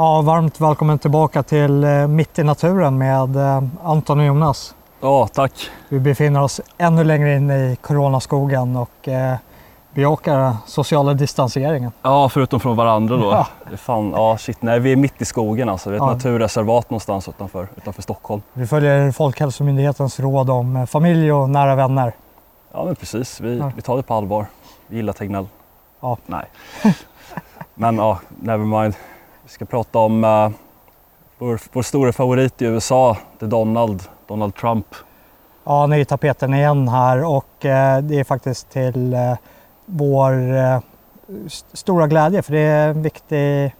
Ja, varmt välkommen tillbaka till eh, Mitt i naturen med eh, Anton och Jonas. Ja, tack. Vi befinner oss ännu längre in i coronaskogen och eh, bejakar sociala distanseringen. Ja, förutom från varandra då. Ja. Det Fan, ja, shit, nej, vi är mitt i skogen alltså. Vi är ett Ja. naturreservat någonstans utanför, utanför Stockholm. Vi följer Folkhälsomyndighetens råd om eh, familj och nära vänner. Ja, men precis. Vi, Ja. vi tar det på allvar. Vi gillar Tegnell. Ja. Nej. Men ja, never mind. Vi ska prata om uh, vår, vår stora favorit i USA, det är Donald, Donald Trump. Ja, han är i tapeten igen här och eh, det är faktiskt till eh, vår eh, st- stora glädje för det är en viktig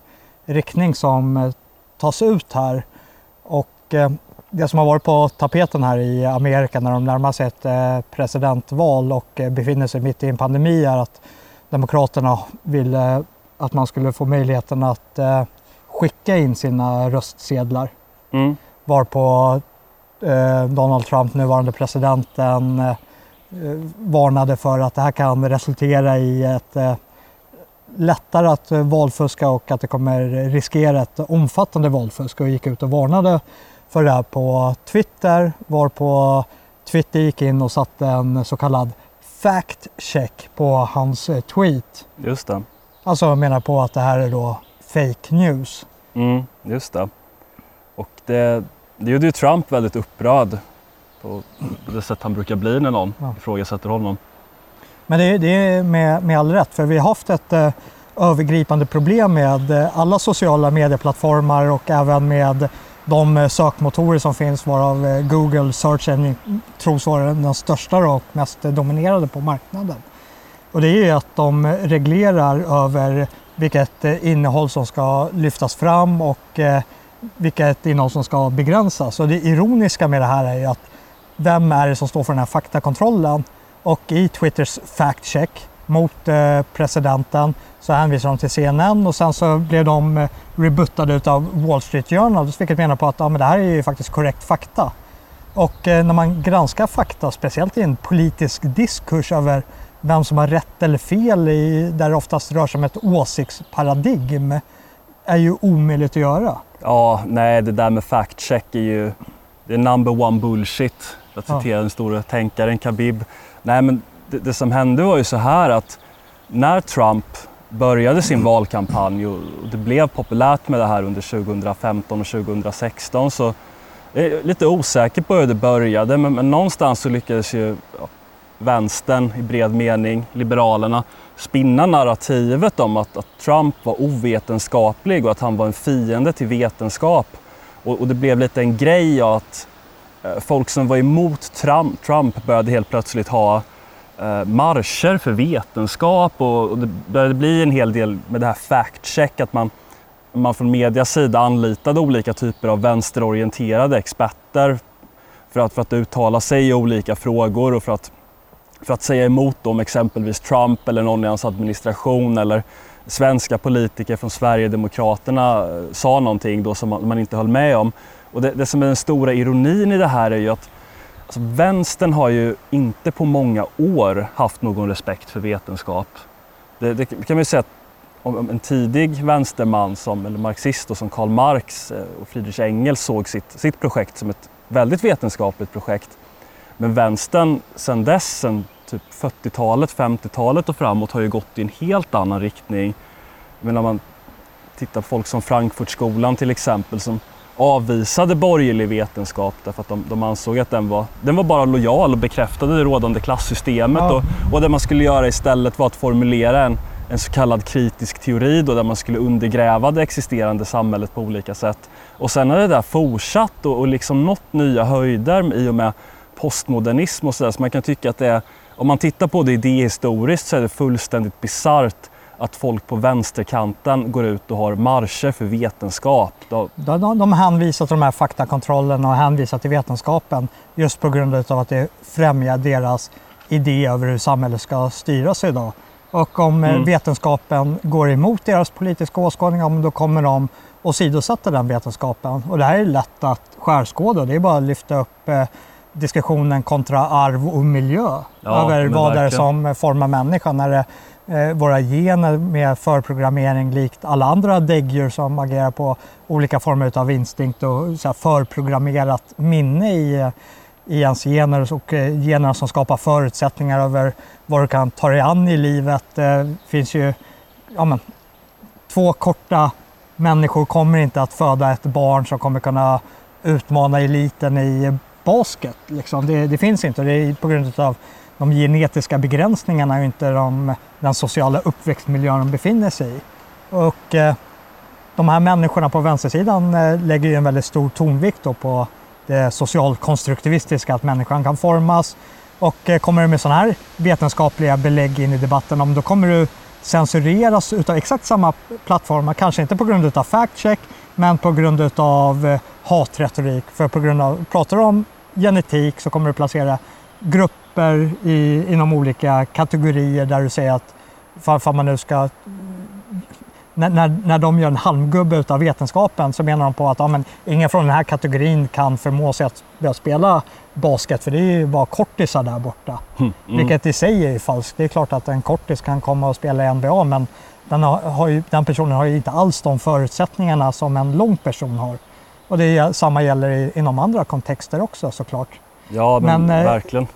riktning som eh, tas ut här. Och eh, det som har varit på tapeten här i Amerika när de närmar sig ett presidentval och befinner sig mitt i en pandemi är att Demokraterna ville att man skulle få möjligheten att eh, skicka in sina röstsedlar Mm. varpå eh, Donald Trump, nuvarande presidenten, eh, varnade för att det här kan resultera i ett eh, lättare att valfuska och att det kommer riskera ett omfattande valfusk och gick ut och varnade för det här på Twitter varpå Twitter gick in och satte en så kallad fact check på hans eh, tweet. Just det. Alltså menar på att det här är då fake news. Mm, just det. Och det, det gjorde ju Trump väldigt upprörd på det sätt han brukar bli när någon Ja. ifrågasätter honom. Men det, är- det är med, med all rätt, för vi har haft ett eh, övergripande problem med eh, alla sociala medieplattformar och även med de eh, sökmotorer som finns varav eh, Google Search Engine tros vara den största och mest dominerade på marknaden. Och det är ju att de reglerar över vilket eh, innehåll som ska lyftas fram och eh, vilket innehåll som ska begränsas. Och det ironiska med det här är ju att vem är det som står för den här faktakontrollen? Och i Twitters fact check mot eh, presidenten så hänvisar de till CNN och sen så blev de rebuttade av Wall Street Journal vilket menar på att ja, men det här är ju faktiskt korrekt fakta. Och när man granskar fakta, speciellt i en politisk diskurs över vem som har rätt eller fel i, där det oftast rör sig om ett åsiktsparadigm är ju omöjligt att göra. Ja, nej det där med fact check är ju det är number one bullshit. För att Ja. den stora tänkaren Khabib. Nej men det, det som hände var ju så här att när Trump började sin valkampanj och det blev populärt med det här under 2015 och 2016 så jag är lite osäker på hur det började men, men någonstans så lyckades ju vänstern i bred mening, liberalerna, spinna narrativet om att, att Trump var ovetenskaplig och att han var en fiende till vetenskap. Och, och det blev lite en grej av att eh, folk som var emot Trump, Trump började helt plötsligt ha eh, marscher för vetenskap och, och det började bli en hel del med det här fact check att man, man från medias sida anlitade olika typer av vänsterorienterade experter för att, för att uttala sig i olika frågor och för att, för att säga emot om exempelvis Trump eller någon i hans administration eller svenska politiker från Sverigedemokraterna eh, sa någonting då som man, inte höll med om. Och det, det som är den stora ironin i det här är ju att alltså, vänstern har ju inte på många år haft någon respekt för vetenskap. Det, det kan man ju säga att om om en tidig vänsterman som, eller marxist då, som Karl Marx eh, och Friedrich Engels såg sitt, sitt projekt som ett väldigt vetenskapligt projekt. Men vänstern sen dess, sen typ 40-talet, 50-talet och framåt har ju gått i en helt annan riktning. Men när man tittar på folk som Frankfurtskolan till exempel som avvisade borgerlig vetenskap därför att de, de ansåg att den var, den var bara lojal och bekräftade det rådande klassystemet. Ja. Och, och det man skulle göra istället var att formulera en, en så kallad kritisk teori då, där man skulle undergräva det existerande samhället på olika sätt. Och sen har det där fortsatt och, och liksom nått nya höjder i och med postmodernism och sådär. Så man kan tycka att det är, om man tittar på det idéhistoriskt så är det fullständigt bisarrt att folk på vänsterkanten går ut och har marscher för vetenskap. De, de, de hänvisar till de här faktakontrollerna och hänvisar till vetenskapen just på grund av att det främjar deras idé över hur samhället ska styras idag. Och om eh, Mm. vetenskapen går emot deras politiska åskådning, ja, men då kommer de åsidosätta den vetenskapen. Och det här är lätt att skärskåda. Det är bara att lyfta upp eh, diskussionen kontra arv och miljö. Ja, över vad det är som formar människan. När det eh, våra gener med förprogrammering likt alla andra däggdjur som agerar på olika former av instinkt och så förprogrammerat minne i, i ens gener och eh, generna som skapar förutsättningar över vad du kan ta dig an i livet. Det finns ju ja, men, två korta människor kommer inte att föda ett barn som kommer kunna utmana eliten i basket. Liksom. Det, det, finns inte det är på grund av de genetiska begränsningarna och inte de, den sociala uppväxtmiljön de befinner sig i. Och, eh, de här människorna på vänstersidan eh, lägger ju en väldigt stor tonvikt på det socialkonstruktivistiska, att människan kan formas. Och eh, kommer du med sådana här vetenskapliga belägg in i debatten, om då kommer du censureras utav exakt samma plattformar, kanske inte på grund av fact-check, men på grund av eh, hatretorik. För på grund av, pratar du om genetik så kommer du placera grupper i, inom olika kategorier där du säger att för, man nu ska när, när, när de gör en halmgubbe av vetenskapen så menar de på att ja, men, ingen från den här kategorin kan förmå sig att börja spela basket för det är ju bara kortisar där borta. Mm. Vilket i sig är falskt. Det är klart att en kortis kan komma och spela i NBA men den, har, har ju, den personen har ju inte alls de förutsättningarna som en lång person har. Och det samma gäller i, inom andra kontexter också såklart. Ja, men, men eh, verkligen.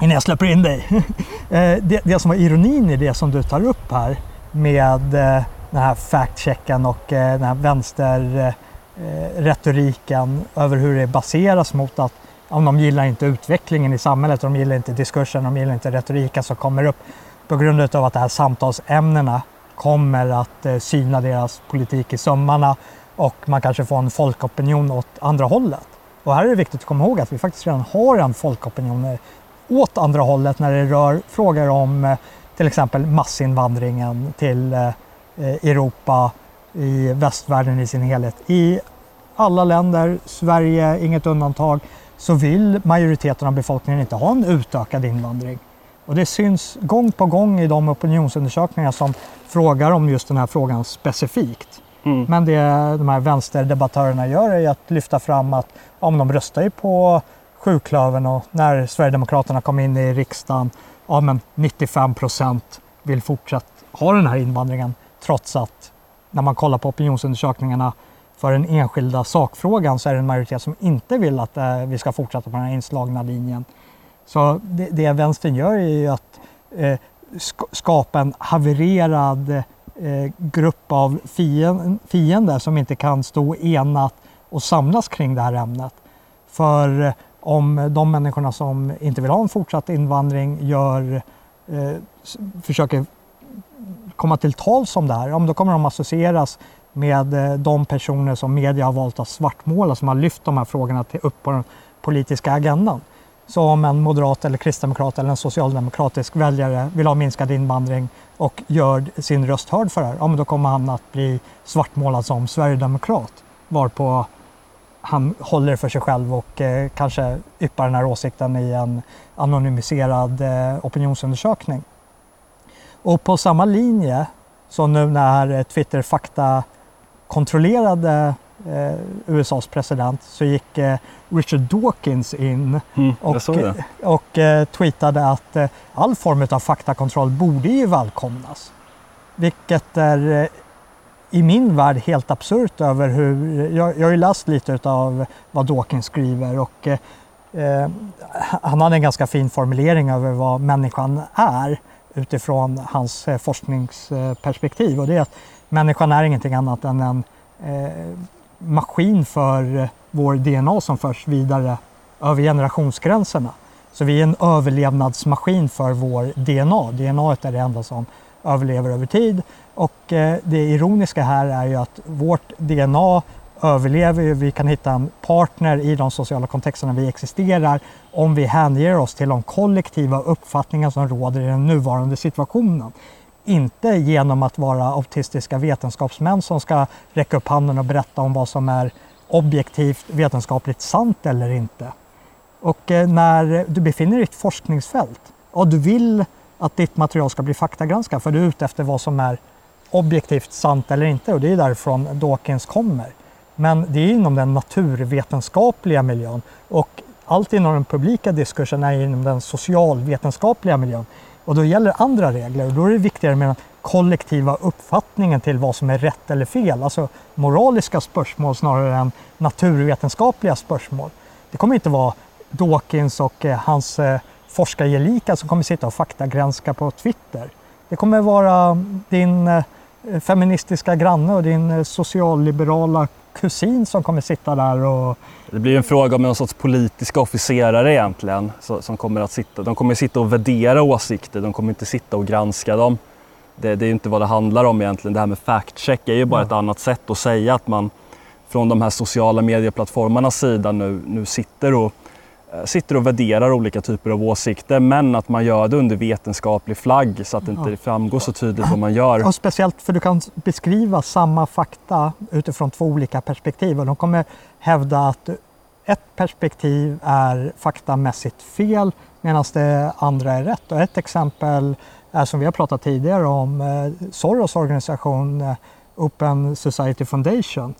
Innan jag släpper in dig. Eh, det, det som var ironin i det som du tar upp här med eh, den här fact-checken och den här vänsterretoriken över hur det baseras mot att om de gillar inte utvecklingen i samhället, de gillar inte diskursen, de gillar inte retoriken som kommer upp på grund av att de här samtalsämnena kommer att syna deras politik i sömmarna och man kanske får en folkopinion åt andra hållet. Och här är det viktigt att komma ihåg att vi faktiskt redan har en folkopinion eh, åt andra hållet när det rör frågor om eh, till exempel massinvandringen till eh, Europa, i västvärlden i sin helhet. I alla länder, Sverige inget undantag, så vill majoriteten av befolkningen inte ha en utökad invandring. Och det syns gång på gång i de opinionsundersökningar som frågar om just den här frågan specifikt. Mm. Men det de här vänsterdebattörerna gör är att lyfta fram att ja, de röstar ju på sjuklövern och när Sverigedemokraterna kom in i riksdagen, ja men 95 procent vill fortsatt ha den här invandringen. Trots att när man kollar på opinionsundersökningarna för den enskilda sakfrågan så är det en majoritet som inte vill att eh, vi ska fortsätta på den här inslagna linjen. Så det, det vänstern gör är ju att eh, skapa en havererad eh, Eh, grupp av fiender som inte kan stå enat och samlas kring det här ämnet. För eh, om de människorna som inte vill ha en fortsatt invandring gör, eh, försöker komma till tals om det här, ja, då kommer de associeras med eh, de personer som media har valt att svartmåla som har lyft de här frågorna till upp på den politiska agendan. Så om en moderat eller kristdemokrat eller en socialdemokratisk väljare vill ha minskad invandring och gör sin röst hörd för det här, ja, då kommer han att bli svartmålad som sverigedemokrat. Varpå han håller för sig själv och eh, kanske yppar den här åsikten i en anonymiserad eh, opinionsundersökning. Och på samma linje som nu när Twitter Fakta kontrollerade eh, USAs president så gick eh, Richard Dawkins in mm, och, och eh, tweetade att eh, all form av faktakontroll borde ju välkomnas. Vilket är eh, i min värld helt absurt över hur, jag, jag har ju läst lite av vad Dawkins skriver och eh, han hade en ganska fin formulering över vad människan är utifrån hans forskningsperspektiv. Och det är att människan är ingenting annat än en eh, maskin för eh, vår DNA som förs vidare över generationsgränserna. Så vi är en överlevnadsmaskin för vår DNA. DNA är det enda som överlever över tid. Och eh, det ironiska här är ju att vårt DNA överlever vi kan hitta en partner i de sociala kontexterna vi existerar om vi hänger oss till de kollektiva uppfattningar som råder i den nuvarande situationen. Inte genom att vara autistiska vetenskapsmän som ska räcka upp handen och berätta om vad som är objektivt vetenskapligt sant eller inte. Och eh, när du befinner dig i ett forskningsfält och du vill att ditt material ska bli faktagranskat för du är ute efter vad som är objektivt sant eller inte och det är därifrån Dawkins kommer. Men det är inom den naturvetenskapliga miljön och allt inom den publika diskursen är inom den socialvetenskapliga miljön. Och då gäller andra regler och då är det viktigare med den kollektiva uppfattningen till vad som är rätt eller fel. Alltså moraliska spörsmål snarare än naturvetenskapliga spörsmål. Det kommer inte vara Dawkins och eh, hans eh, forskargelika som kommer sitta och faktagranska på Twitter. Det kommer vara mm, din eh, feministiska granne och din socialliberala kusin som kommer sitta där och... Det blir en fråga om någon sorts politiska officerare egentligen. Som kommer att sitta. De kommer sitta och värdera åsikter, de kommer inte sitta och granska dem. Det, det är inte vad det handlar om egentligen. Det här med fact-check är ju bara ja. ett annat sätt att säga att man från de här sociala medieplattformarnas sida nu, nu sitter och sitter och värderar olika typer av åsikter men att man gör det under vetenskaplig flagg så att det inte framgår så tydligt vad man gör. Och speciellt för du kan beskriva samma fakta utifrån två olika perspektiv och de kommer hävda att ett perspektiv är faktamässigt fel medan det andra är rätt. Och ett exempel är som vi har pratat tidigare om eh, Soros organisation eh, Open Society Foundation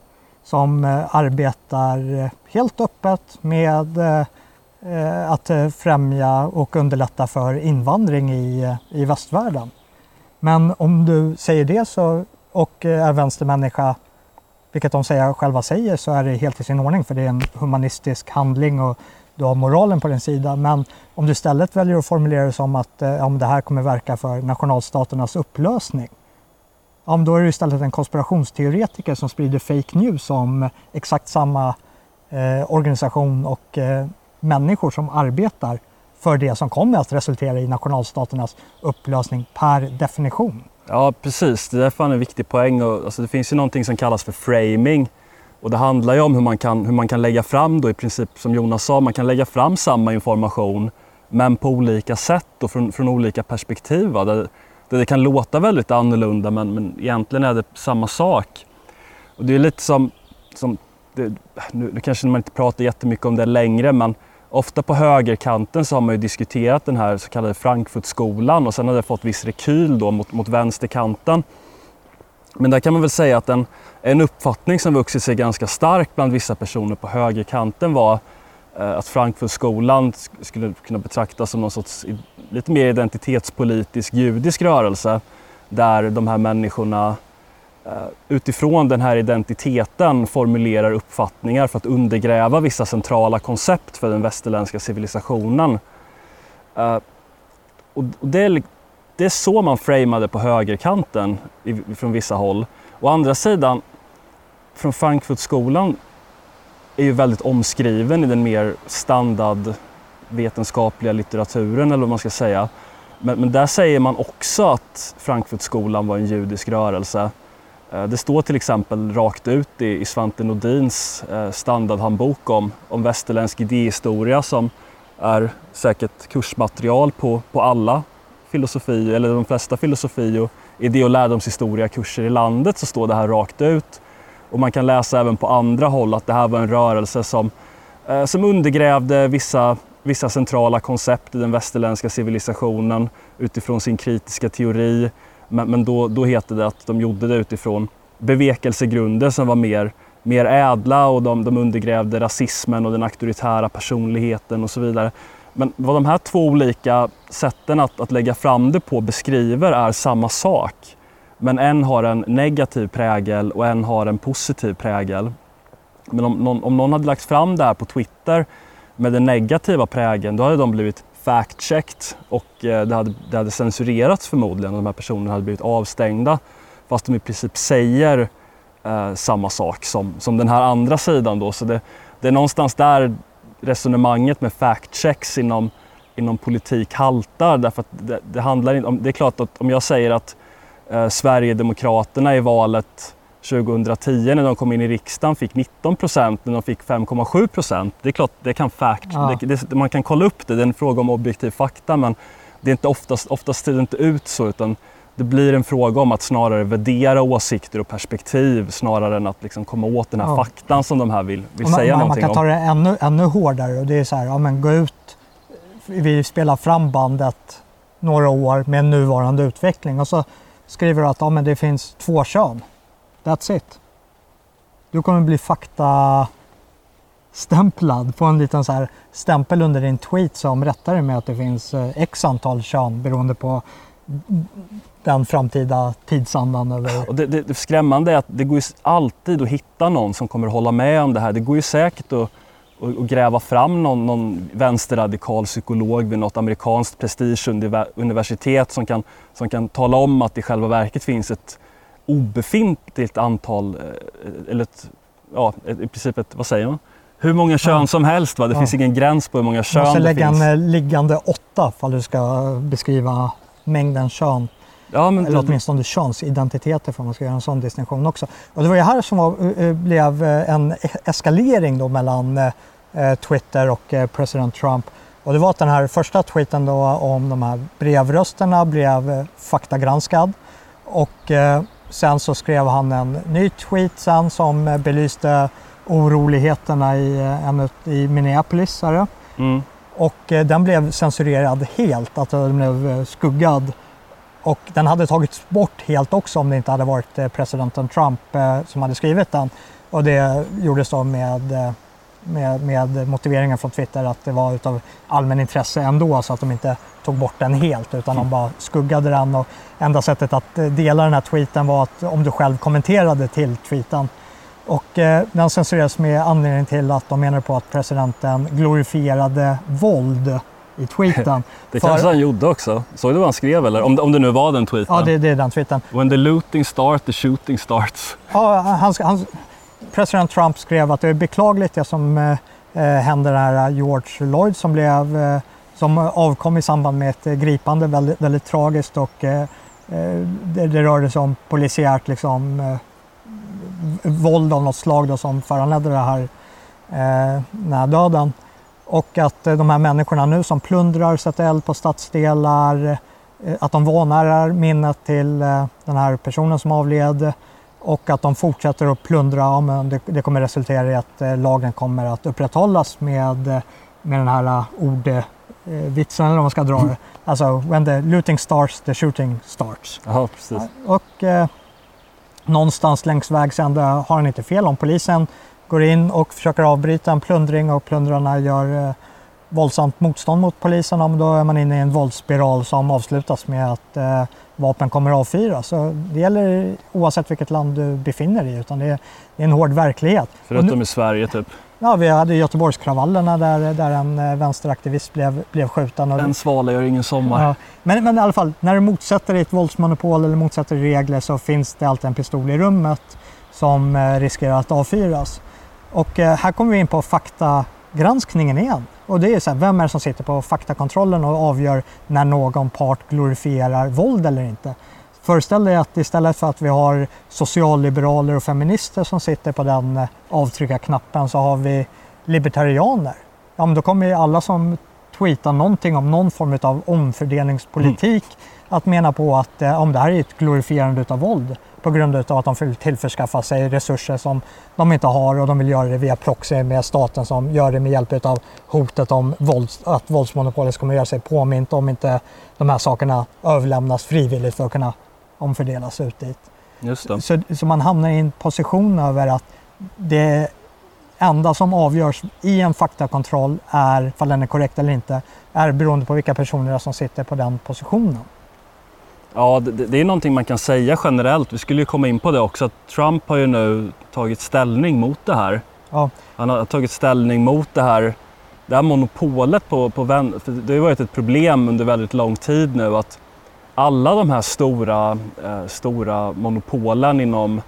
som arbetar helt öppet med Eh, Eh, att eh, främja och underlätta för invandring i, eh, i västvärlden. Men om du säger det så, och är vänstermänniska, vilket de säger, själva säger, så är det helt i sin ordning för det är en humanistisk handling och du har moralen på din sida. Men om du istället väljer att formulera det som att om det här kommer verka för nationalstaternas upplösning, ja, då är du istället en konspirationsteoretiker som sprider fake news om exakt samma eh, organisation och eh, människor som arbetar för det som kommer att resultera i nationalstaternas upplösning per definition. Ja precis, det är därför en viktig poäng. Och, alltså, det finns ju någonting som kallas för framing och det handlar ju om hur man kan, hur man kan lägga fram då i princip som Jonas sa, man kan lägga fram samma information men på olika sätt och från, från olika perspektiv. Va? Där, där det kan låta väldigt annorlunda men, men egentligen är det samma sak. Och det är lite som, som det, nu, nu kanske man inte pratar jättemycket om det längre men Ofta på högerkanten så har man ju diskuterat den här så kallade Frankfurtskolan och sen har det fått viss rekyl då mot, mot vänsterkanten. Men där kan man väl säga att en, en uppfattning som vuxit sig ganska starkt bland vissa personer på högerkanten var eh, att Frankfurtskolan skulle kunna betraktas som någon sorts lite mer identitetspolitisk judisk rörelse där de här människorna Eh, utifrån den här identiteten formulerar uppfattningar för att undergräva vissa centrala koncept för den västerländska civilisationen. Eh, och det är, det är så man framade på högerkanten från vissa håll. Å andra sidan, från Frankfurtskolan är ju väldigt omskriven i den mer standardvetenskapliga litteraturen eller vad man ska säga. Men, men där säger man också att Frankfurtskolan var en judisk rörelse Eh, det står till exempel rakt ut i, Svante Nordins eh, standardhandbok om, om västerländsk idéhistoria som är säkert kursmaterial på, på alla filosofi, eller de flesta filosofi och idé och lärdomshistoria-kurser i landet så står det här rakt ut. Och man kan läsa även på andra håll att det här var en rörelse som, eh, som undergrävde vissa, vissa centrala koncept i den västerländska civilisationen utifrån sin kritiska teori men, men då, då heter det att de gjorde det utifrån bevekelsegrunder som var mer, mer ädla och de, de undergrävde rasismen och den auktoritära personligheten och så vidare. Men vad de här två olika sätten att, att lägga fram det på beskriver är samma sak. Men en har en negativ prägel och en har en positiv prägel. Men om, om någon hade lagt fram det här på Twitter med den negativa prägeln, då hade de blivit fact-checked och eh, det hade, det hade censurerats förmodligen och de här personerna hade blivit avstängda. Fast de i princip säger eh, samma sak som, som den här andra sidan då. Så det, det är någonstans där resonemanget med fact-checks inom, inom politik haltar. Därför att det, det handlar om, det är klart att om jag säger att eh, Sverigedemokraterna i valet 2010 när de kom in i riksdagen fick 19 procent, när de fick 5,7 procent. Det är klart, det kan fact, ja. det, det, man kan kolla upp det, det är en fråga om objektiv fakta men det är inte oftast, oftast ser det inte ut så utan det blir en fråga om att snarare värdera åsikter och perspektiv snarare än att liksom komma åt den här ja. faktan som de här vill, vill man, säga man, någonting om. Man kan ta det ännu, ännu hårdare och det är så här, ja men gå ut, vi spelar fram bandet några år med nuvarande utveckling och så skriver du att ja, men det finns två kön. That's it. Du kommer bli fakta stämplad. på en liten så här stämpel under din tweet som rättar dig med att det finns eh, x antal kön beroende på den framtida tidsandan. Över... Och det, det, det skrämmande är att det går ju alltid att hitta någon som kommer hålla med om det här. Det går ju säkert att och, gräva fram någon, någon vänsterradikal psykolog vid något amerikanskt prestigeuniversitet som kan, som kan tala om att det i själva verket finns ett obefintligt antal, eh, eller ett, ja, i princip ett, vad säger man? Hur många kön ja. som helst. Va? Det ja. finns ingen gräns på hur många kön det finns. Du måste lägga en eh, liggande åtta för du ska beskriva mängden kön. Ja, men Eller åtminstone könsidentiteter för man ska göra en sån distinktion också. Och det var ju här som var, eh, blev en e-, eskalering då mellan Twitter och president Trump. Och det var att den här första tweeten då om de här brevrösterna blev faktagranskad och Sen så skrev han en ny tweet sen som belyste oroligheterna i, eh, i Minneapolis. Mm. Och eh, den blev censurerad helt, alltså den blev eh, skuggad. Och den hade tagits bort helt också om det inte hade varit presidenten Trump som hade skrivit den. Och det gjordes då med med, med motiveringen från Twitter att det var utav allmän intresse ändå så att de inte tog bort den helt utan de bara skuggade den och enda sättet att eh, dela den här tweeten var att om du själv kommenterade till tweeten. Och eh, den censurerades med anledning till att de menade på att presidenten glorifierade våld i tweeten. det För... kanske han gjorde också. Såg du vad han skrev eller? Om, om det nu var den tweeten? Ja, det, det är den tweeten. When the looting starts, the shooting starts. Ja, han, han, president Trump skrev att det är beklagligt det som eh, eh hände det här eh, George Lloyd som, blev, eh, som avkom i samband med ett eh, gripande, väldigt, väldigt tragiskt och eh, det, det rörde sig om polisiärt liksom, eh, våld av något slag då, som föranledde det här, eh, den här döden. Och att de här människorna nu som plundrar, sätter eld på stadsdelar, att de vanärar minnet till den här personen som avled och att de fortsätter att plundra. Ja, men det, det kommer resultera i att eh, lagen kommer att upprätthållas med, eh, med den här uh, ordvitsen, eller vad man ska dra det. Alltså, when the looting starts, the shooting starts. Ja, precis. Och eh, någonstans längs vägs ände har han inte fel. Om polisen går in och försöker avbryta en plundring och plundrarna gör eh, våldsamt motstånd mot polisen, ja, då är man inne i en våldsspiral som avslutas med att eh, vapen kommer att avfyras. Så det gäller oavsett vilket land du befinner dig i, utan det är, det är en hård verklighet. Förutom nu, i Sverige typ? Ja, vi hade Göteborgskravallerna där, där en eh, vänsteraktivist blev, blev skjuten. Och en svala gör ingen sommar. Ja, men, men i alla fall, när du motsätter dig ett våldsmonopol eller motsätter dig regler så finns det alltid en pistol i rummet som eh, riskerar att avfyras. Och eh, här kommer vi in på faktagranskningen igen. Och det är så här, vem är det som sitter på faktakontrollen och avgör när någon part glorifierar våld eller inte? Föreställ dig att istället för att vi har socialliberaler och feminister som sitter på den eh, avtryckarknappen så har vi libertarianer. Ja, men då kommer ju alla som tweetar någonting om någon form av omfördelningspolitik mm. att mena på att eh, om det här är ett glorifierande av våld på grund av att de vill tillförskaffa sig resurser som de inte har och de vill göra det via proxy med staten som gör det med hjälp av hotet om våld, att våldsmonopolet kommer göra sig påmint om inte de här sakerna överlämnas frivilligt för att kunna omfördelas ut dit. Just det. Så, så man hamnar i en position över att det enda som avgörs i en faktakontroll är, ifall den är korrekt eller inte, är beroende på vilka personer som sitter på den positionen. Ja, det, det, är någonting man kan säga generellt. Vi skulle ju komma in på det också. Att Trump har ju nu tagit ställning mot det här. Ja. Han har tagit ställning mot det här, det här monopolet på, på för Det har varit ett problem under väldigt lång tid nu att alla de här stora, eh, stora monopolen inom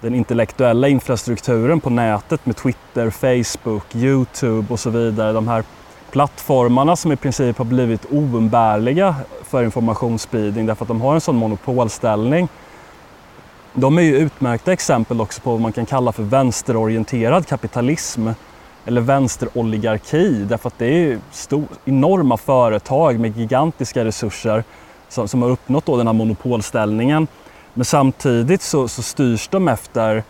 den intellektuella infrastrukturen på nätet med Twitter, Facebook, Youtube och så vidare. De här plattformarna som i princip har blivit oumbärliga för informationsspridning därför att de har en sån monopolställning. De är ju utmärkta exempel också på vad man kan kalla för vänsterorienterad kapitalism eller vänsteroligarki därför att det är stor, enorma företag med gigantiska resurser som, som har uppnått då den här monopolställningen. Men samtidigt så, så styrs de efter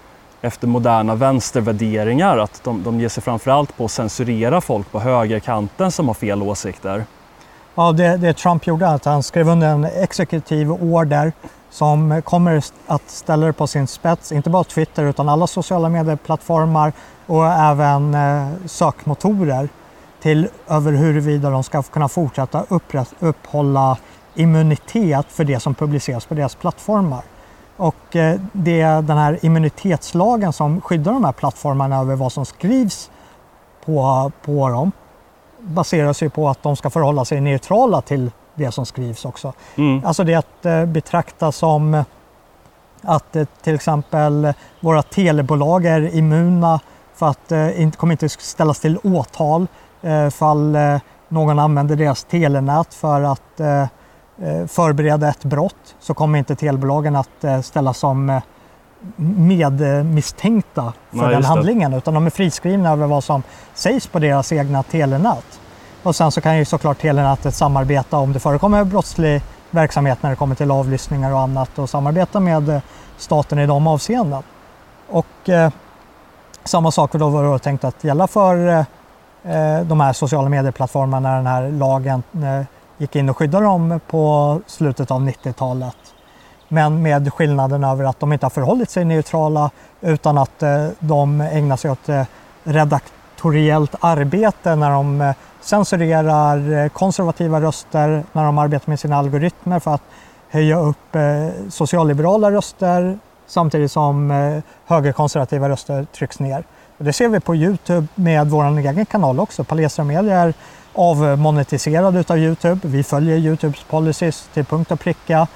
efter moderna vänstervärderingar. Att de, de ger sig framförallt på att censurera folk på högerkanten som har fel åsikter av det, det Trump gjorde att han skrev under en exekutiv order som kommer att ställa det på sin spets, inte bara Twitter utan alla sociala medieplattformar och även eh, sökmotorer till över huruvida de ska kunna fortsätta upprätt, upphålla immunitet för det som publiceras på deras plattformar. Och eh, det är den här immunitetslagen som skyddar de här plattformarna över vad som skrivs på, på dem baseras ju på att de ska förhålla sig neutrala till det som skrivs också. Mm. Alltså det att eh, betrakta som att eh, till exempel våra telebolag är immuna för att eh, inte kommer inte ställas till åtal fall någon använder deras telenät för att förbereda ett brott så kommer inte telebolagen att ställas som medmisstänkta för Nej, den handlingen utan de är friskrivna över vad som sägs på deras egna telenät. Och sen så kan ju såklart telenätet samarbeta om det förekommer brottslig verksamhet när det kommer till avlyssningar och annat och samarbeta med staten i de avseenden. Och eh, samma sak då var det tänkt att gälla för eh, de här sociala medieplattformarna när den här lagen eh, gick in och skyddade dem på slutet av 90-talet. Men med skillnaden över att de inte har förhållit sig neutrala utan att eh, de ägnar sig åt eh, redaktoriellt arbete när de eh, censurerar konservativa röster, när de arbetar med sina algoritmer för att höja upp socialliberala röster samtidigt som högerkonservativa röster trycks ner. Det ser vi på Youtube med vår egen kanal också. Palestra Media är avmonetiserad av Youtube. Vi följer Youtubes policies till punkt och pricka.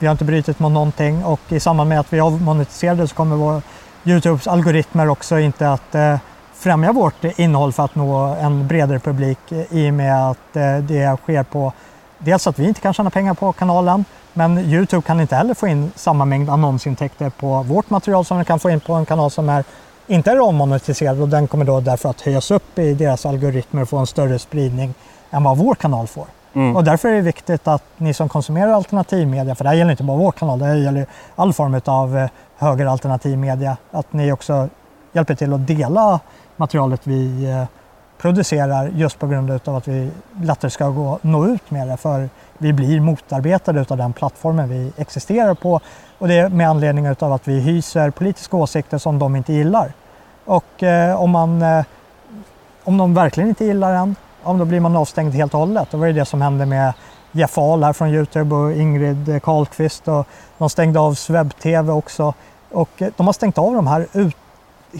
Vi har inte brutit mot någonting och i samband med att vi avmonetiserade så kommer vår Youtubes algoritmer också inte att eh, främja vårt innehåll för att nå en bredare publik eh, i och med att eh, det sker på dels att vi inte kan tjäna pengar på kanalen men Youtube kan inte heller få in samma mängd annonsintäkter på vårt material som den kan få in på en kanal som är inte är avmonetiserad och den kommer då därför att höjas upp i deras algoritmer och få en större spridning än vad vår kanal får. Mm. Och därför är det viktigt att ni som konsumerar alternativmedia, för det här gäller inte bara vår kanal, det här gäller all form av eh, högeralternativ högeralternativmedia, att ni också hjälper till att dela materialet vi eh, producerar just på grund av att vi lättare ska gå, nå ut med det. För vi blir motarbetade av den plattformen vi existerar på och det är med anledning av att vi hyser politiska åsikter som de inte gillar. Och eh, om, man, eh, om de verkligen inte gillar en ja, då blir man avstängd helt och hållet. Det var ju det som hände med Jeff Ahl här från Youtube och Ingrid Karlqvist och de stängde av Swebb-TV också. Och eh, de har stängt av de här ut,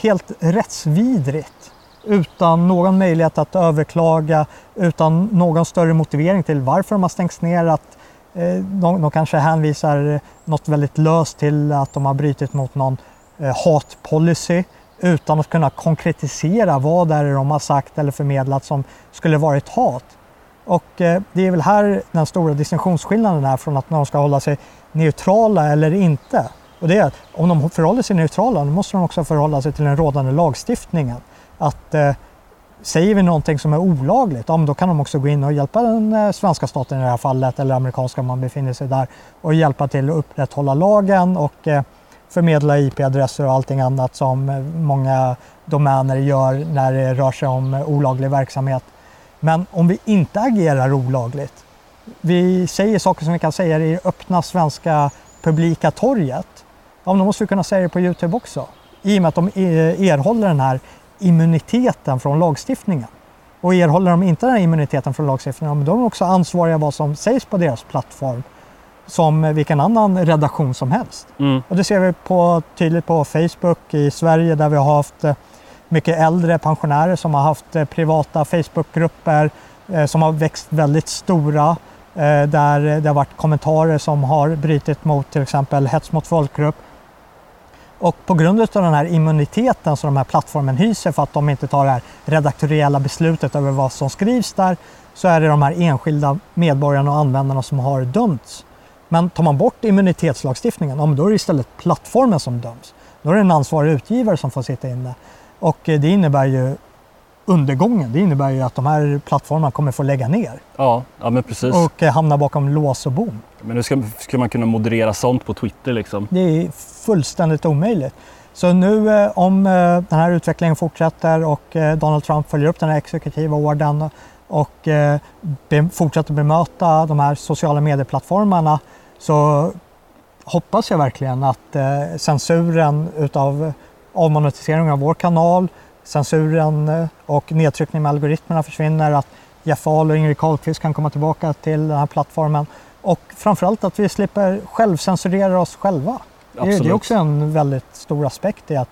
helt rättsvidrigt utan någon möjlighet att överklaga, utan någon större motivering till varför de har stängts ner. Att, eh, de, de kanske hänvisar något väldigt löst till att de har brutit mot någon eh, hatpolicy utan att kunna konkretisera vad det är de har sagt eller förmedlat som skulle varit hat. Och eh, det är väl här den stora distinktionsskillnaden är från att de ska hålla sig neutrala eller inte. Och det är att om de förhåller sig neutrala, då måste de också förhålla sig till den rådande lagstiftningen. Att eh, säger vi någonting som är olagligt, ja, då kan de också gå in och hjälpa den eh, svenska staten i det här fallet, eller amerikanska om man befinner sig där, och hjälpa till att upprätthålla lagen och eh, förmedla IP-adresser och allting annat som eh, många domäner gör när det rör sig om eh, olaglig verksamhet. Men om vi inte agerar olagligt, vi säger saker som vi kan säga i öppna svenska publika torget, ja, då måste vi kunna säga det på Youtube också. I och med att de eh, erhåller den här immuniteten från lagstiftningen. Och erhåller de inte den här immuniteten från lagstiftningen, då är de också ansvariga vad som sägs på deras plattform som vilken annan redaktion som helst. Mm. Och det ser vi på, tydligt på Facebook i Sverige där vi har haft eh, mycket äldre pensionärer som har haft eh, privata Facebookgrupper eh, som har växt väldigt stora. Där det har varit kommentarer som har brutit mot till exempel hets mot folkgrupp. Och på grund av den här immuniteten som de här plattformen hyser för att de inte tar det här redaktoriella beslutet över vad som skrivs där så är det de här enskilda medborgarna och användarna som har dömts. Men tar man bort immunitetslagstiftningen, ja, då är det istället plattformen som döms. Då är det en ansvarig utgivare som får sitta inne. Och eh, det innebär ju undergången. Det innebär ju att de här plattformarna kommer få lägga ner. Ja, ja men precis. Och eh, hamna bakom lås och bom. Men hur ska, ska man kunna moderera sånt på Twitter liksom? Det är fullständigt omöjligt. Så nu eh, om den här utvecklingen fortsätter och Donald Trump följer upp den här exekutiva orden och fortsätter bemöta de här sociala medieplattformarna så hoppas jag verkligen att eh, censuren utav avmonetisering av vår kanal, censuren eh, och nedtryckning med algoritmerna försvinner, att Jeff Ahl och Ingrid Carlqvist kan komma tillbaka till den här plattformen och framförallt att vi slipper självcensurera oss själva. Det, det är också en väldigt stor aspekt i att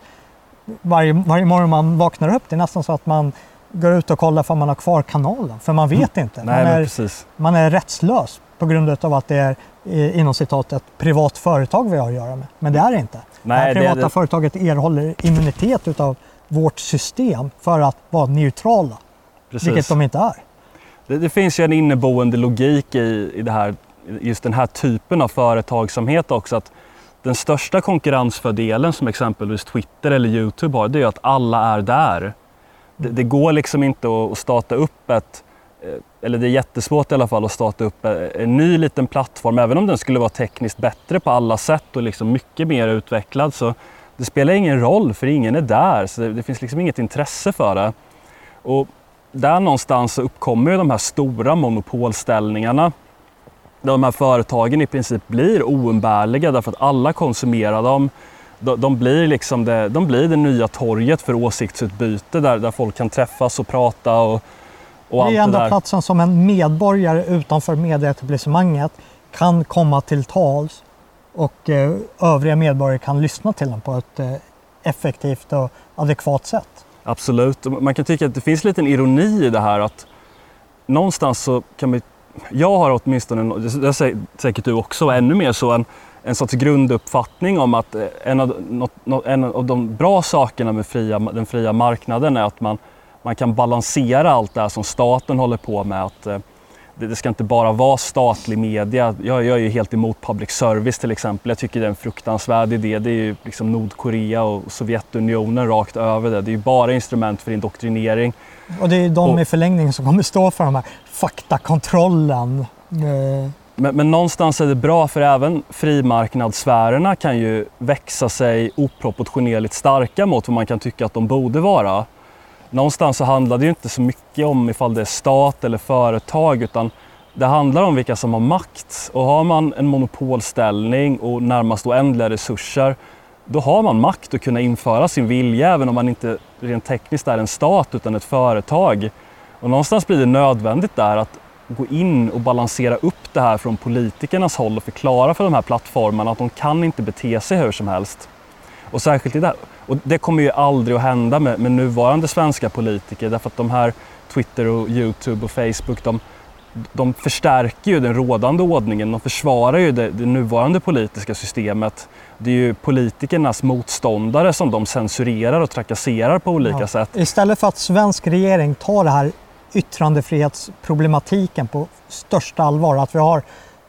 varje, varje morgon man vaknar upp, det är nästan så att man går ut och kollar om man har kvar kanalen, för man vet mm. inte. Nej, man, är, man är rättslös på grund av att det är inom citat ett privat företag vi har att göra med. Men det är det inte. Nej, det här privata det, det... företaget erhåller immunitet utav vårt system för att vara neutrala. Precis. Vilket de inte är. Det, det, finns ju en inneboende logik i, i det här, just den här typen av företagsamhet också. Att den största konkurrensfördelen som exempelvis Twitter eller Youtube har, det är att alla är där. Det, det går liksom inte att starta upp ett eh, eller det är jättesvårt i alla fall att starta upp eh, en ny liten plattform. Även om den skulle vara tekniskt bättre på alla sätt och liksom mycket mer utvecklad så det spelar ingen roll för ingen är där. Så det, det finns liksom inget intresse för det. Och där någonstans så uppkommer ju de här stora monopolställningarna. Där de här företagen i princip blir oumbärliga därför att alla konsumerar dem. De, de, blir liksom det, de blir det nya torget för åsiktsutbyte där, där folk kan träffas och prata och och det är enda det platsen som en medborgare utanför medieetablissemanget kan komma till tals och eh, övriga medborgare kan lyssna till den på ett eh, effektivt och adekvat sätt. Absolut. Man kan tycka att det finns lite ironi i det här att någonstans så kan man jag har åtminstone, det säkert du också, ännu mer så, en, en sorts grunduppfattning om att eh, en av, något, en av de bra sakerna med fria, den fria marknaden är att man man kan balansera allt det här som staten håller på med. Att, eh, det, ska inte bara vara statlig media. Jag, jag är ju helt emot public service till exempel. Jag tycker det är en fruktansvärd idé. Det är ju liksom Nordkorea och Sovjetunionen rakt över det. Det är ju bara instrument för indoktrinering. Och det är de och, i förlängningen som kommer stå för den här faktakontrollen. Men, men, någonstans är det bra för även frimarknadssfärerna kan ju växa sig oproportionerligt starka mot vad man kan tycka att de borde vara någonstans så handlar det ju inte så mycket om ifall det är stat eller företag utan det handlar om vilka som har makt. Och har man en monopolställning och närmast oändliga resurser då har man makt att kunna införa sin vilja även om man inte rent tekniskt är en stat utan ett företag. Och någonstans blir det nödvändigt där att gå in och balansera upp det här från politikernas håll och förklara för de här plattformarna att de kan inte bete sig hur som helst. Och särskilt i det, och det kommer ju aldrig att hända med, med nuvarande svenska politiker därför att de här Twitter och Youtube och Facebook de, de förstärker ju den rådande ordningen, de försvarar ju det, det, nuvarande politiska systemet. Det är ju politikernas motståndare som de censurerar och trakasserar på olika ja. sätt. Istället för att svensk regering tar det här yttrandefrihetsproblematiken på största allvar, att vi har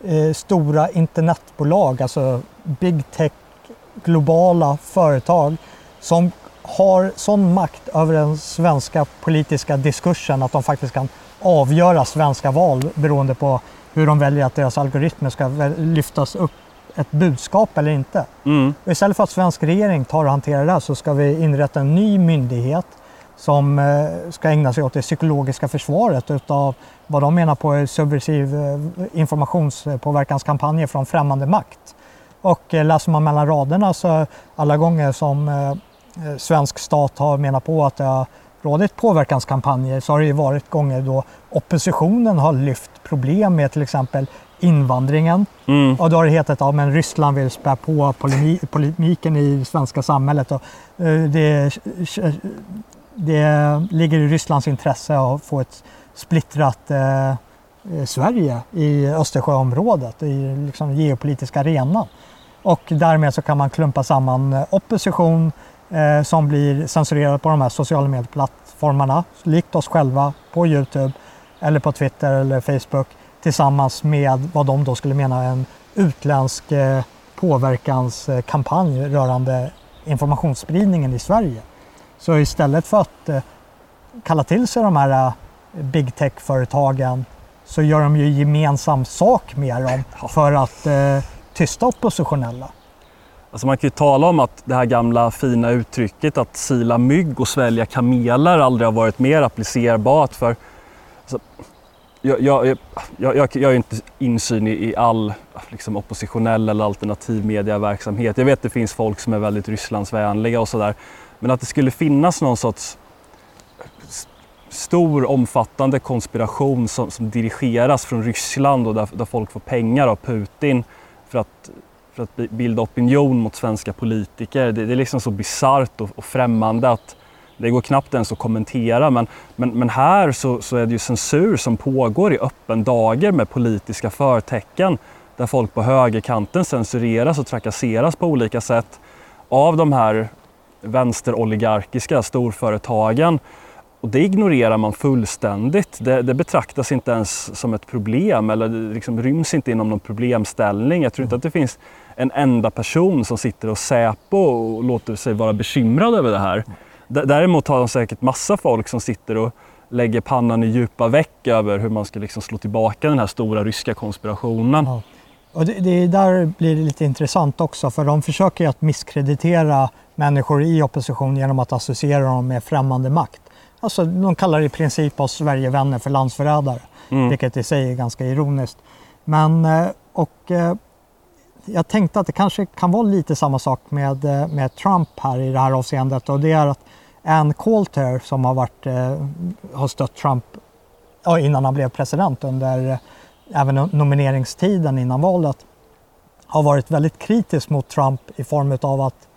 eh, stora internetbolag, alltså big tech globala företag som har sån makt över den svenska politiska diskursen att de faktiskt kan avgöra svenska val beroende på hur de väljer att deras algoritmer ska lyftas upp ett budskap eller inte. Mm. istället för att svensk regering tar och hanterar det här så ska vi inrätta en ny myndighet som eh, ska ägna sig åt det psykologiska försvaret utav vad de menar på är subversiv eh, informationspåverkanskampanjer från främmande makt. Och eh, läser man mellan raderna så alla gånger som svensk stat har menat på att det har rådit påverkanskampanjer så har det ju varit gånger då oppositionen har lyft problem med till exempel invandringen. Mm. Och då har det hetat att ja, Ryssland vill spä på polemiken i svenska samhället. Och, det, det ligger i Rysslands intresse att få ett splittrat eh, eh Sverige i Östersjöområdet, i liksom geopolitiska arenan. Och därmed så kan man klumpa samman eh, opposition eh, som blir censurerad på de här sociala medieplattformarna, likt oss själva på Youtube eller på Twitter eller Facebook tillsammans med vad de då skulle mena är en utländsk eh, påverkanskampanj rörande informationsspridningen i Sverige. Så istället för att eh, kalla till sig de här eh, big tech-företagen så gör de ju gemensam sak med dem för att eh, tysta oppositionella. Alltså man kan ju tala om att det här gamla fina uttrycket att sila mygg och svälja kameler aldrig har varit mer applicerbart. För Alltså, jag, jag, jag, jag, jag har inte insyn i, i all liksom, oppositionell eller alternativ medieverksamhet. Jag vet att det finns folk som är väldigt Rysslandsvänliga och sådär. Men att det skulle finnas någon sorts stor omfattande konspiration som, som dirigeras från Ryssland och där, där, folk får pengar av Putin för att, för att bilda opinion mot svenska politiker. Det, det är liksom så bisarrt och, och främmande att det går knappt ens att kommentera. Men, men, men här så, så är det ju censur som pågår i öppen dager med politiska förtecken där folk på högerkanten censureras och trakasseras på olika sätt av de här vänsteroligarkiska storföretagen. Och det ignorerar man fullständigt. Det, det, betraktas inte ens som ett problem eller det liksom ryms inte inom någon problemställning. Jag tror inte att det finns en enda person som sitter och Säpo och låter sig vara bekymrad över det här. Däremot har de säkert massa folk som sitter och lägger pannan i djupa veck över hur man ska liksom slå tillbaka den här stora ryska konspirationen. Ja. Och det, det där blir det lite intressant också för de försöker ju att misskreditera människor i opposition genom att associera dem med främmande makt. Alltså, de kallar i princip oss Sverigevänner för landsförrädare, mm. vilket i sig är ganska ironiskt. Men, eh, och, eh, jag tänkte att det kanske kan vara lite samma sak med, eh, med Trump här i det här avseendet och det är att Ann Coulter som har, varit, har stött Trump innan han blev president under även nomineringstiden innan valet har varit väldigt kritisk mot Trump i form av att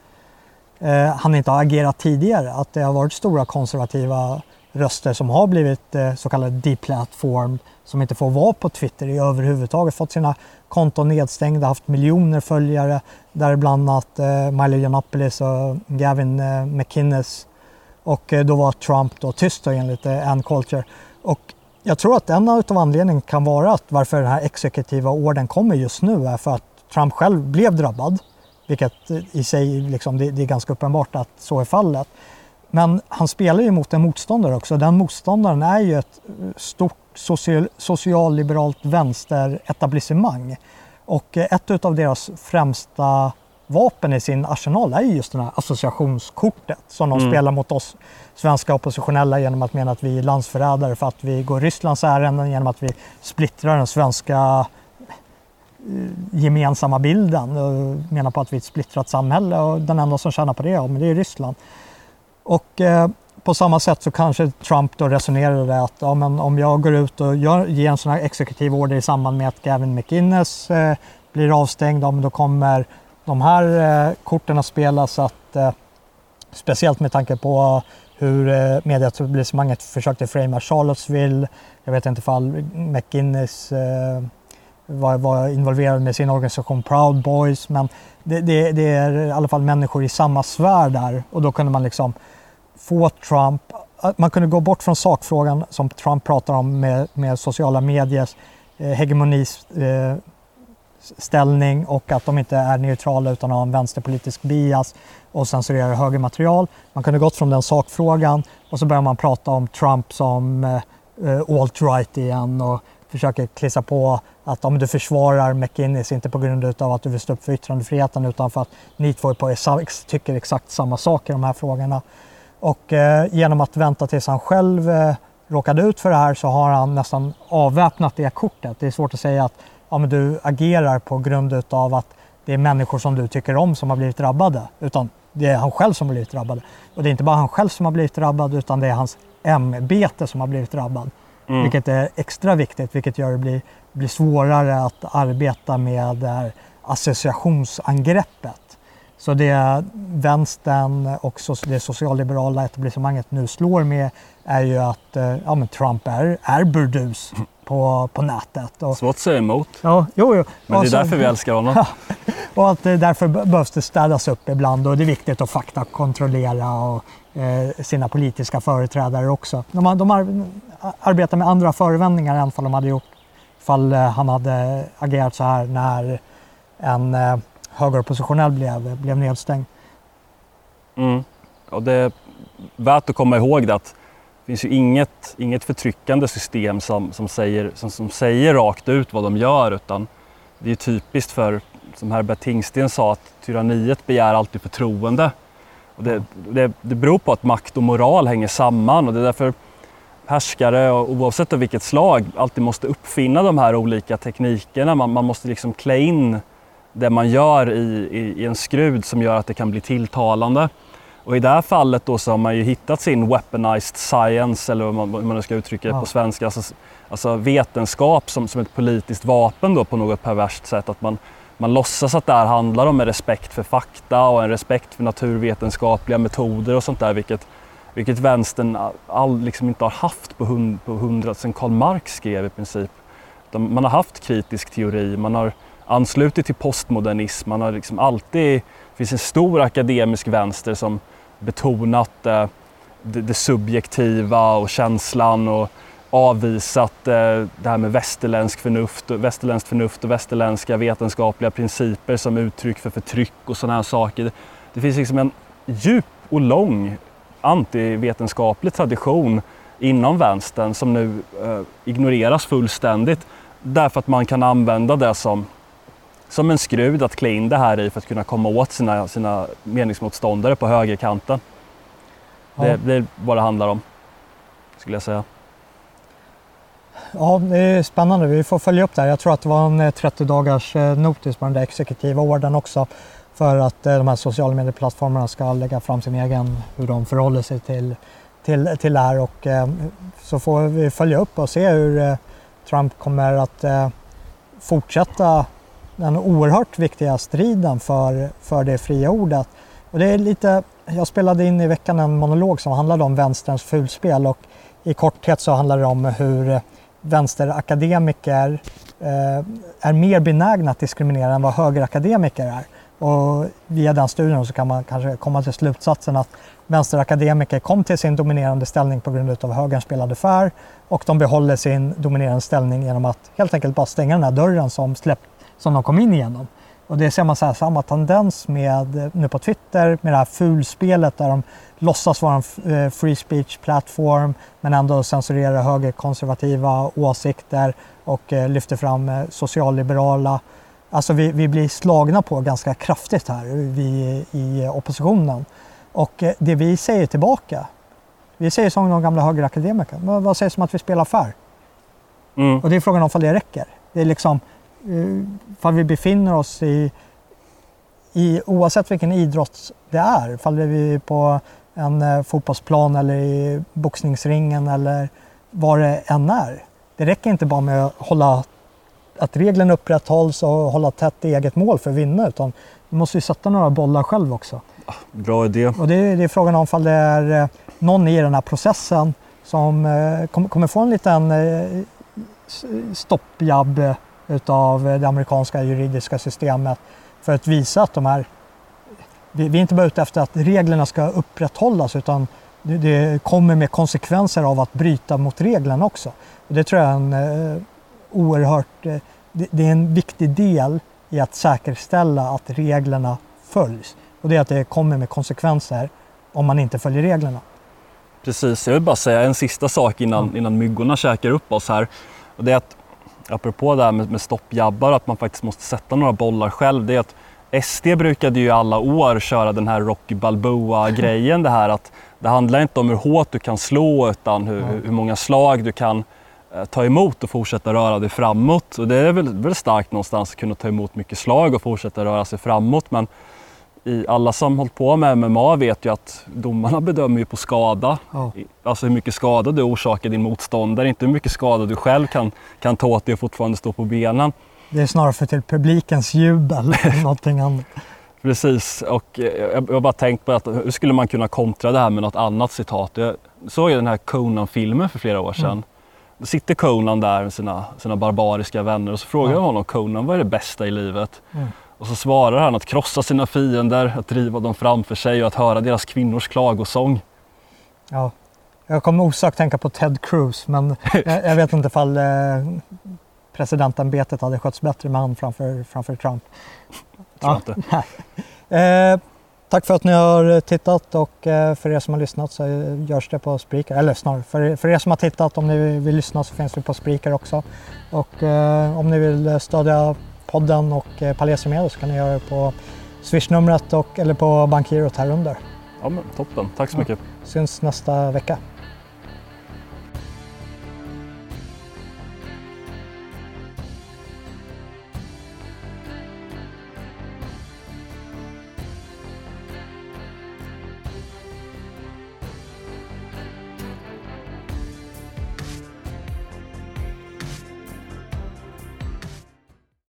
eh, han inte har agerat tidigare. Att det har varit stora konservativa röster som har blivit eh, så kallade deplatformed, som inte får vara på Twitter i överhuvudtaget, fått sina konton nedstängda, haft miljoner följare, däribland att eh, Milo Yiannopoulos och Gavin eh, McInnes och eh, då var Trump då tyst då, enligt eh, Ann Coulter. Och jag tror att en av anledningarna kan vara att varför den här exekutiva orden kommer just nu är för att Trump själv blev drabbad vilket i sig liksom, det, det, är ganska uppenbart att så är fallet. Men han spelar ju mot en motståndare också. Den motståndaren är ju ett stort social, socialliberalt vänsteretablissemang. Och ett av deras främsta vapen i sin arsenal är just det här associationskortet som de mm. spelar mot oss svenska oppositionella genom att mena att vi är landsförrädare för att vi går Rysslands ärenden, genom att vi splittrar den svenska Eh, gemensamma bilden och menar på att vi är ett splittrat samhälle och den enda som tjänar på det, ja, men det är Ryssland. Och eh, på samma sätt så kanske Trump då resonerade att ja, men om jag går ut och gör, ger en sån här exekutiv order i samband med att Gavin McInnes eh, blir avstängd, ja, men då kommer de här eh, korten att spelas att eh, speciellt med tanke på hur eh, medieetablissemanget försökte framea Charlottesville. Jag vet inte ifall McInnes eh, var, var involverad med sin organisation Proud Boys. Men det, det, det, är i alla fall människor i samma sfär där och då kunde man liksom få Trump eh, man kunde gå bort från sakfrågan som Trump pratar om med, med sociala mediers eh, hegemoniställning eh, och att de inte är neutrala utan har en vänsterpolitisk bias och censurerar högermaterial. Man kunde gått från den sakfrågan och så börjar man prata om Trump som eh, eh alt-right igen och försöker klissa på att om du försvarar McInnes inte på grund av att du vill stå upp för yttrandefriheten utan för att ni två på tycker exakt samma sak i de här frågorna. Och eh, genom att vänta tills han själv eh, råkade ut för det här så har han nästan avväpnat det kortet. Det är svårt att säga att ja, men du agerar på grund av att det är människor som du tycker om som har blivit drabbade. Utan det är han själv som har blivit drabbad. Och det är inte bara han själv som har blivit drabbad utan det är hans ämbete som har blivit drabbad. Mm. Vilket är extra viktigt, vilket gör det blir, blir svårare att arbeta med det här associationsangreppet. Så det vänstern och det socialliberala etablissemanget nu slår med är ju att eh, ja, men Trump är, är burdus på, på nätet. Och, Svårt att säga emot. Ja, jo, jo. Men det är så, därför vi älskar honom. och att därför behövs det städas upp ibland och det är viktigt att faktakontrollera och, eh, sina politiska företrädare också. De, de har, arbetar med andra förevändningar än vad de hade gjort ifall eh, han hade agerat så här när en eh, högeroppositionell blev, blev nedstängd. Mm. Och det är värt att komma ihåg det att det finns ju inget, inget förtryckande system som, som, säger, som, som säger rakt ut vad de gör utan det är typiskt för, som Herbert Tingsten sa, att tyranniet begär alltid förtroende. Och det, det, det beror på att makt och moral hänger samman och det är därför härskare, oavsett av vilket slag, alltid måste uppfinna de här olika teknikerna. Man, man måste liksom klä in det man gör i, i, i, en skrud som gör att det kan bli tilltalande. Och i det här fallet då så har man ju hittat sin weaponized science, eller hur man, hur man ska uttrycka det ja. på svenska, alltså, alltså, vetenskap som, som ett politiskt vapen då på något perverst sätt. Att man, man låtsas att det här handlar om en respekt för fakta och en respekt för naturvetenskapliga metoder och sånt där, vilket, vilket vänstern all, liksom inte har haft på, hund, på hundra, sedan Karl Marx skrev i princip. Man har haft kritisk teori, man har anslutit till postmodernism, man har liksom alltid, det finns en stor akademisk vänster som betonat eh, det, det, subjektiva och känslan och avvisat eh, det här med västerländsk förnuft, västerländskt förnuft och västerländska vetenskapliga principer som uttryck för förtryck och sådana här saker. Det finns liksom en djup och lång antivetenskaplig tradition inom vänstern som nu eh, ignoreras fullständigt därför att man kan använda det som, som en skrud att klä in det här i för att kunna komma åt sina, sina meningsmotståndare på högerkanten. Ja. Det, det är vad det handlar om, skulle jag säga. Ja, det är spännande. Vi får följa upp det här. Jag tror att det var en 30 eh, dagars eh, notis på den där exekutiva orden också för att eh, de här sociala medieplattformarna ska lägga fram sin egen, hur de förhåller sig till, till, till det här och eh, så får vi följa upp och se hur eh, Trump kommer att fortsätta den oerhört viktiga striden för, för det fria ordet. Och det är lite, jag spelade in i veckan en monolog som handlade om vänsterns fulspel och i korthet så handlar det om hur vänsterakademiker eh, är mer benägna att diskriminera än vad högerakademiker är. Och via den studien så kan man kanske komma till slutsatsen att vänsterakademiker kom till sin dominerande ställning på grund av högerns spelade fair och de behåller sin dominerande ställning genom att helt enkelt bara stänga den här dörren som, släpp, som de kom in igenom. Och det ser man så här, samma tendens med eh, nu på Twitter med det här fulspelet där de låtsas vara en eh, free speech-plattform men ändå censurerar högerkonservativa åsikter och eh, lyfter fram eh, socialliberala. Alltså vi, vi blir slagna på ganska kraftigt här vi, i oppositionen. Och det vi säger tillbaka, vi säger som de gamla högerakademikerna, vad sägs om att vi spelar fair? Mm. Och det är frågan om det räcker. Det är liksom, ifall vi befinner oss i, i, oavsett vilken idrott det är, ifall vi är på en eh, fotbollsplan eller i boxningsringen eller vad det än är. Det räcker inte bara med att hålla att reglerna upprätthålls och hålla tätt eget mål för att vinna utan vi måste ju sätta några bollar själv också. Bra idé. Och det, är, det är frågan om ifall det är eh, någon i den här processen som eh, kommer få en liten stoppjabb utav det amerikanska juridiska systemet för att visa att de här vi, är inte bara ute efter att reglerna ska upprätthållas utan det, kommer med konsekvenser av att bryta mot reglerna också. Och det tror jag är en eh, oerhört, eh, det, är en viktig del i att säkerställa att reglerna följs. Och det är att det kommer med konsekvenser om man inte följer reglerna. Precis, jag vill bara säga en sista sak innan, innan myggorna käkar upp oss här. Och det är att, apropå det här med, med stoppjabbar, att man faktiskt måste sätta några bollar själv. Det är att SD brukade ju alla år köra den här Rocky Balboa-grejen. Det här att det handlar inte om hur hårt du kan slå utan hur, hur många slag du kan ta emot och fortsätta röra dig framåt. Och det är väl, väl starkt någonstans att kunna ta emot mycket slag och fortsätta röra sig framåt. Men i, alla som hållit på med MMA vet ju att domarna bedömer ju på skada. Oh. Alltså hur mycket skada du orsakar din motståndare, inte hur mycket skada du själv kan, kan ta åt dig och fortfarande stå på benen. Det är snarare för till publikens jubel än någonting annat. Precis, och jag har bara tänkt på att hur skulle man kunna kontra det här med något annat citat? Jag såg ju den här Conan-filmen för flera år sedan. Mm. Sitter Conan där med sina, sina barbariska vänner och så frågar jag honom Conan, vad är det bästa i livet? Mm. Och så svarar han att krossa sina fiender, att driva dem framför sig och att höra deras kvinnors klagosång. Ja, jag kommer osökt tänka på Ted Cruz men jag, jag vet inte ifall eh, presidentämbetet hade skötts bättre med han framför, framför Trump. Ja. eh, tack för att ni har tittat och eh, för er som har lyssnat så görs det på Spreaker. Eller snarare, för, för er som har tittat om ni vill lyssna så finns vi på Spreaker också. Och eh, om ni vill stödja podden och eh, Palesi Media så kan ni göra det på Swish-numret eller på bankgirot här under. Ja, men toppen. Tack så mycket. Syns nästa vecka.